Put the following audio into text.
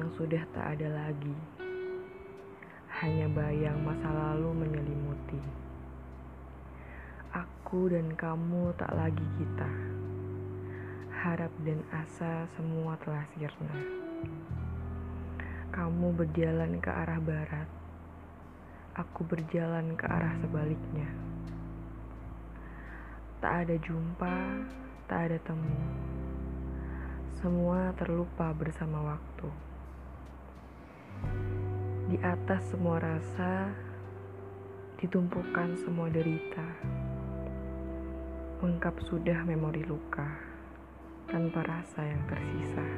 yang sudah tak ada lagi. Hanya bayang masa lalu menyelimuti. Aku dan kamu tak lagi kita. Harap dan asa semua telah sirna. Kamu berjalan ke arah barat. Aku berjalan ke arah sebaliknya. Tak ada jumpa, tak ada temu. Semua terlupa bersama waktu. Di atas semua rasa, ditumpukan semua derita. Lengkap sudah memori luka, tanpa rasa yang tersisa.